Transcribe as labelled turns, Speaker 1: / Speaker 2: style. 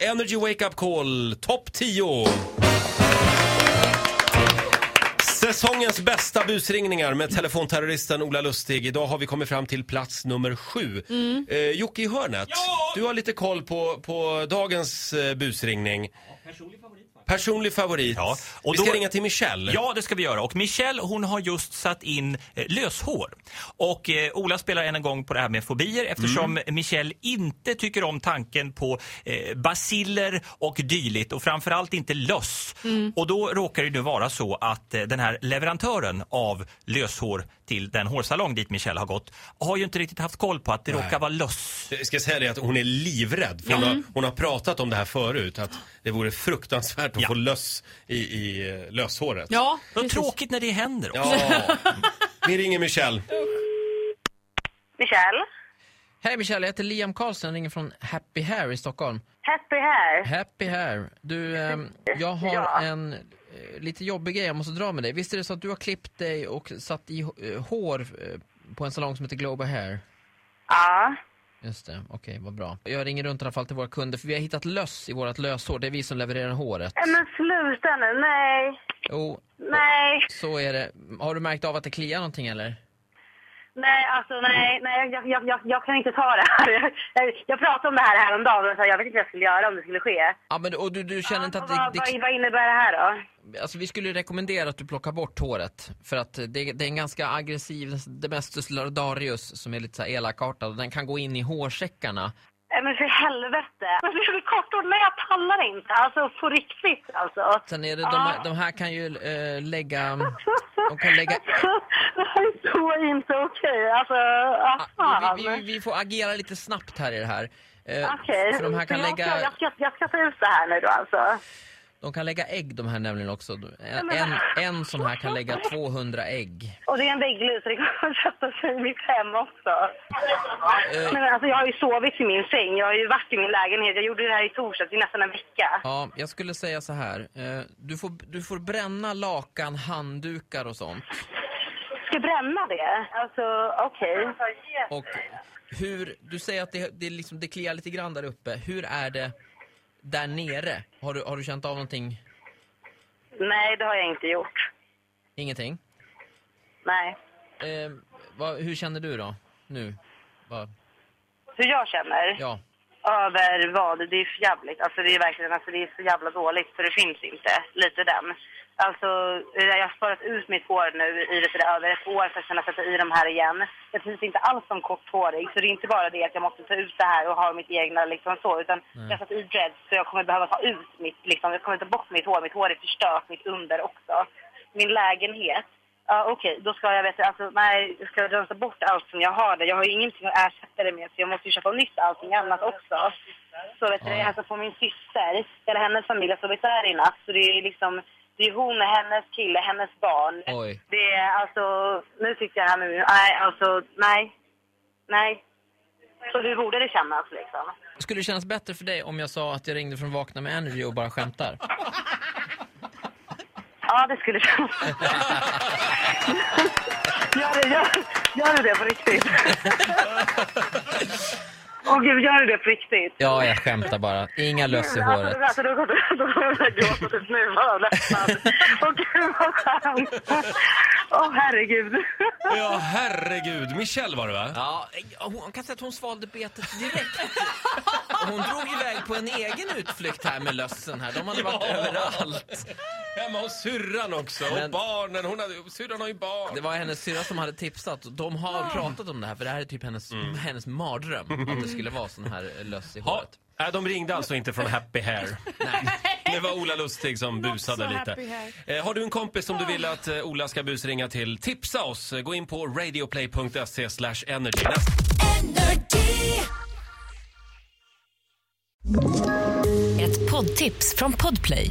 Speaker 1: Energy Wake Up Call, topp 10. Säsongens bästa busringningar med telefonterroristen Ola Lustig. Idag har vi kommit fram till plats nummer sju.
Speaker 2: Mm.
Speaker 1: Eh, Jocke i hörnet, du har lite koll på, på dagens eh, busringning. Personlig favorit.
Speaker 2: Ja,
Speaker 1: och vi ska
Speaker 2: då-
Speaker 1: ringa till Michelle.
Speaker 2: Ja, det ska vi göra. Och Michelle hon har just satt in eh, löshår. Och eh, Ola spelar än en gång på det här med fobier eftersom Michelle inte tycker om tanken på eh, basiller och dylikt och framförallt inte löss. Och då råkar det nu vara så att eh, den här leverantören av löshår till den hårsalong dit Michelle har gått har ju inte riktigt haft koll på att det råkar vara löss.
Speaker 1: Jag ska säga det att hon är livrädd. För hon, har, hon har pratat om det här förut. Att det vore fruktansvärt att
Speaker 2: Ja.
Speaker 1: få löss i, i eh, löshåret.
Speaker 3: Ja,
Speaker 2: Vad tråkigt när det händer också.
Speaker 1: Ja. Vi ringer Michelle.
Speaker 4: Michelle?
Speaker 5: Hej Michelle, jag heter Liam Karlsson, ringer från Happy Hair i Stockholm.
Speaker 4: Happy här.
Speaker 5: Happy Hair. Du, ehm, jag har
Speaker 4: Ja.
Speaker 5: en eh, lite jobbig grej jag måste dra med dig. Visst är det så att du har klippt dig och satt i eh, hår eh, på en salong som heter Global Hair?
Speaker 4: Ja.
Speaker 5: Just det, okej, vad bra. Jag ringer runt i alla fall till våra kunder för vi har hittat löss i vårt löshår. Det är vi som levererar håret.
Speaker 4: Äh, Men sluta nu. Nej.
Speaker 5: Jo,
Speaker 4: Nej.
Speaker 5: så är det. Har du märkt av att det kliar någonting eller?
Speaker 4: Nej, alltså nej. nej jag, jag, jag, jag kan inte ta det här. Jag, pratade om det här häromdagen och sa jag vet inte vad jag skulle göra om det skulle ske.
Speaker 5: Ja, men och du, du känner inte att
Speaker 4: vad,
Speaker 5: det, det...
Speaker 4: vad innebär det här då?
Speaker 5: Alltså vi skulle rekommendera att du plockar bort håret. För att det, det är en ganska aggressiv Demestus lardarius som är lite så här elakartad och den kan gå in i hårsäckarna.
Speaker 4: Nej, Men för helvete. Men det är kort ord. Nej, jag pallar inte. Alltså på riktigt alltså.
Speaker 5: Sen är det, de, här- de här kan ju eh, lägga... De kan lägga...
Speaker 4: Så inte okej. Alltså,
Speaker 5: Ah,
Speaker 4: fan.
Speaker 5: vi, vi, vi får agera lite snabbt här i det här. Eh,
Speaker 4: Okej.
Speaker 5: Kan
Speaker 4: Så jag,
Speaker 5: lägga...
Speaker 4: ska, jag, ska, jag ska ta ut det här nu då alltså.
Speaker 5: De kan lägga ägg de här nämligen också. En, en, en sån här kan lägga 200 ägg.
Speaker 4: Och det är en vägglus det att sätta sig i mitt hem också.
Speaker 5: Eh.
Speaker 4: Men alltså jag har ju sovit i min säng. Jag har ju varit i min lägenhet. Jag gjorde det här i torsdags i nästan en vecka.
Speaker 5: Ja, jag skulle säga så här. Eh, du, får, du får bränna lakan, handdukar och sånt.
Speaker 4: Ska bränna det? Alltså okej.
Speaker 5: Och hur, du säger att det, det, liksom, det kliar lite grann där uppe. Hur är det där nere? Har du, har du känt av någonting?
Speaker 4: Nej, det har jag inte gjort.
Speaker 5: Ingenting?
Speaker 4: Nej.
Speaker 5: Eh, vad, hur känner du då? Nu? Vad,
Speaker 4: Hur jag känner?
Speaker 5: ja.
Speaker 4: Över vad? Det är för jävligt. Alltså det är verkligen alltså, det är så jävla dåligt för det finns inte. Lite den. Alltså jag har sparat ut mitt hår nu i det sådär över ett år för att kunna sätta i de här igen. Jag trivs inte alls som korthårig så det är inte bara det att jag måste ta ut det här och ha mitt egna liksom så utan jag har satt i dreads så jag kommer behöva ta ut mitt liksom, jag kommer ta bort mitt hår. Mitt hår är förstört, mitt under också. Min lägenhet Ja, okej. Då ska jag, vet, alltså, nej, jag ska rensa bort allt som jag har där. Jag har ju ingenting att ersätta det med, så jag måste ju köpa nytt allting annat också. Så vet du,
Speaker 5: Ja.
Speaker 4: jag hälsar på min syster, hela hennes familj sovit där i natt. Så det är liksom, det är hon, hennes kille, hennes barn.
Speaker 5: Oj.
Speaker 4: Det är alltså, nu tycker jag här nu, nej, alltså, nej, nej. Så hur borde det kännas liksom?
Speaker 5: Skulle det kännas bättre för dig om jag sa att jag ringde från Vakna med Energy och bara skämtar?
Speaker 4: Ja, det skulle kännas. gör, det, gör, gör det på riktigt? Åh gud, gör du det på riktigt?
Speaker 5: Ja, jag skämtar bara. Inga löss i håret.
Speaker 4: Alltså, då kommer då kommer jag gråta typ nu bara lättnad. Åh gud vad skönt. Åh herregud.
Speaker 1: Ja, herregud. Michelle var det va?
Speaker 5: Ja, hon kan säga att hon svalde betet direkt. Hon drog iväg på en egen utflykt här med lössen här. De hade varit
Speaker 1: Ja.
Speaker 5: överallt.
Speaker 1: Hemma hos syrran också. Och
Speaker 5: Men-
Speaker 1: barnen. Hon hade, syrran har ju barn.
Speaker 5: Det var hennes syrra som hade tipsat. De har pratat om det här, för det här är typ hennes, hennes mardröm. Att det skulle vara sån här löss i håret.
Speaker 1: nej, de ringde alltså inte från Happy Hair. Det var Ola Lustig som busade
Speaker 3: so
Speaker 1: lite. Eh, har du en kompis som du vill att eh, Ola ska busringa till? Tipsa oss. Gå in på radioplay.se slash energy.
Speaker 6: Ett poddtips från Podplay.